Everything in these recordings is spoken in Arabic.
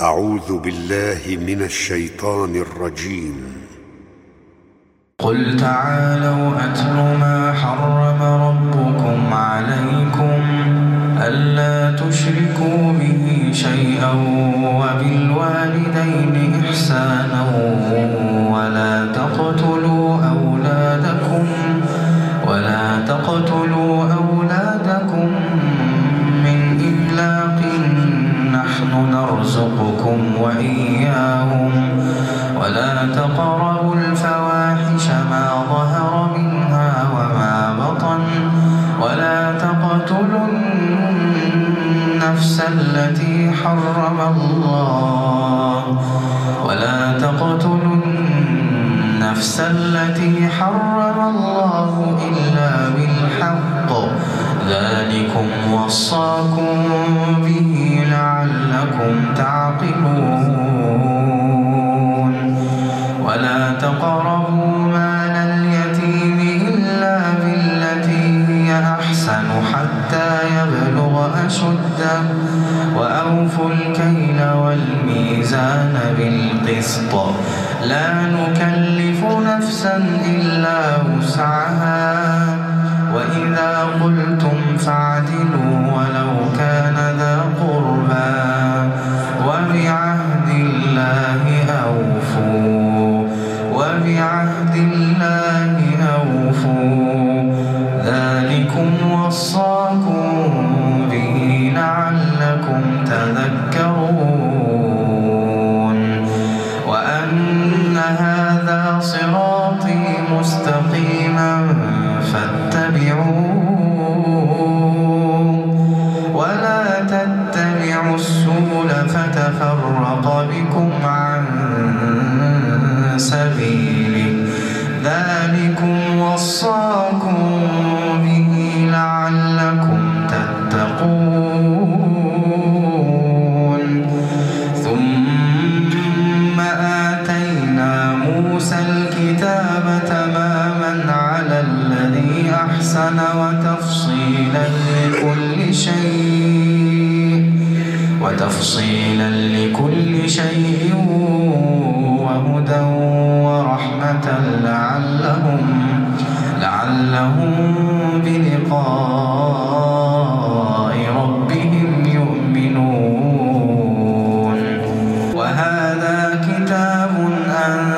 أعوذ بالله من الشيطان الرجيم. قل تعالوا أتل ما حرم ربكم عليكم ألا تشركوا به شيئا وبالوالدين إحسانا. تقربوا الفواحش ما ظهر منها وما بطن ولا تقتلوا النفس التي حرم الله ولا تقتلوا النفس التي حرم الله إلا بالحق ذلكم وصاكم به لعلكم تعقلون تقربوا مال اليتيم إلا بالتي هي أحسن حتى يبلغ أشده وأوفوا الكيل والميزان بالقسط. لا نكلف نفسا إلا وسعها. وإذا قلتم فاعدلوا ولو كان ذا قربى. السبل وتفصيلا لكل شيء وهدى ورحمة لعلهم لعلهم بلقاء ربهم يؤمنون. وهذا كتاب أنزلناه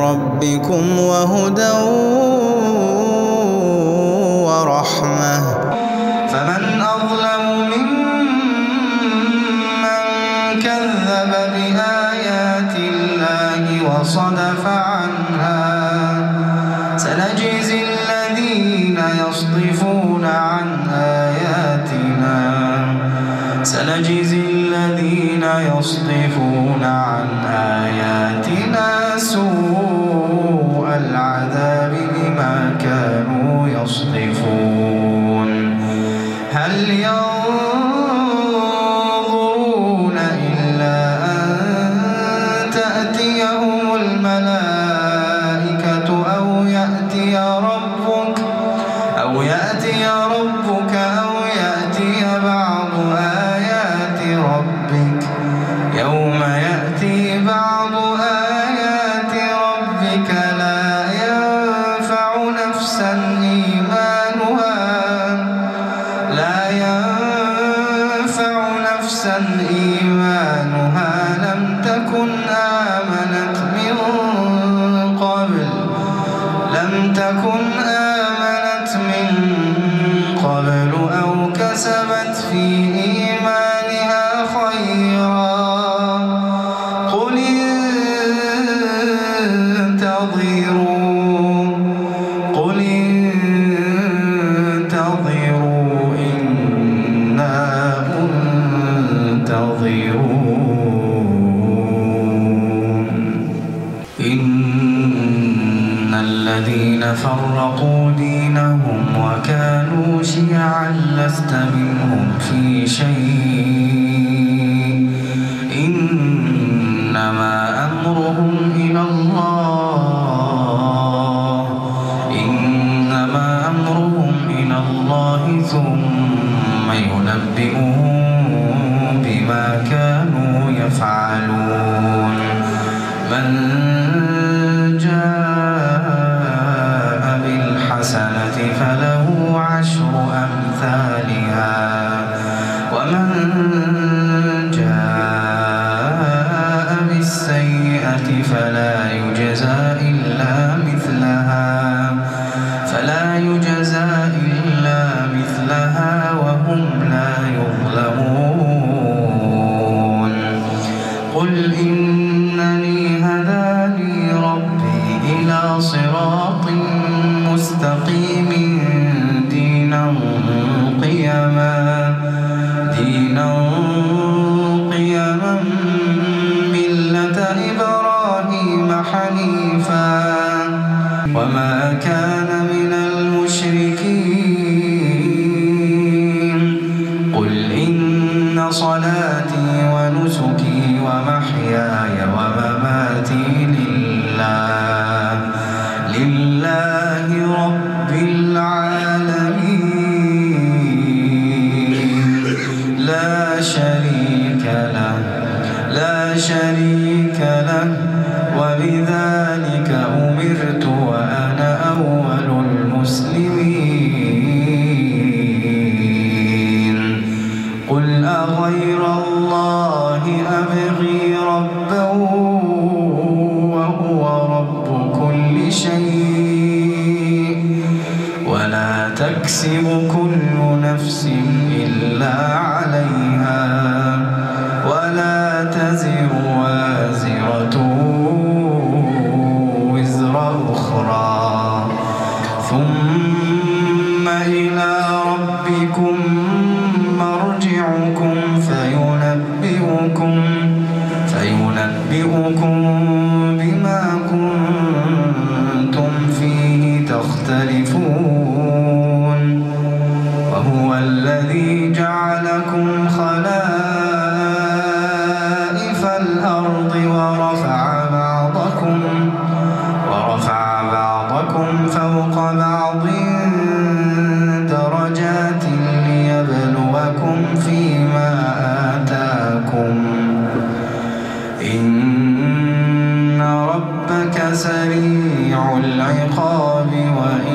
ربكم وهدى ورحمة. فمن أظلم ممن كذب بآيات الله وصدف عنها. سنجزي الذين يصدفون عن آياتنا. سنجزي الذين يصدفون هل ينظرون إلا أن تأتيهم الملائكة أو يأتي ربك أو يأتي ربك نفسا إيمانها لم تكن آمنت من قبل. لم تكن آمنت إن الذين فرقوا دينهم وكانوا شيعا لست منهم في شيء. مستقيم دينا قيما دينا قيما ملة إبراهيم حنيفا. وما كان من المشركين. قل إن صلاتي ونسكي ومحياي ومماتي شريك له لا شريك له. وبذلك أمرت وأنا أول المسلمين. قل أغير الله أبغي ربا وهو رب كل شيء. ولا تكسب تزر وازرة وزر أخرى. ثم إلى ربكم مرجعكم فينبئكم فينبئكم العقاب وإن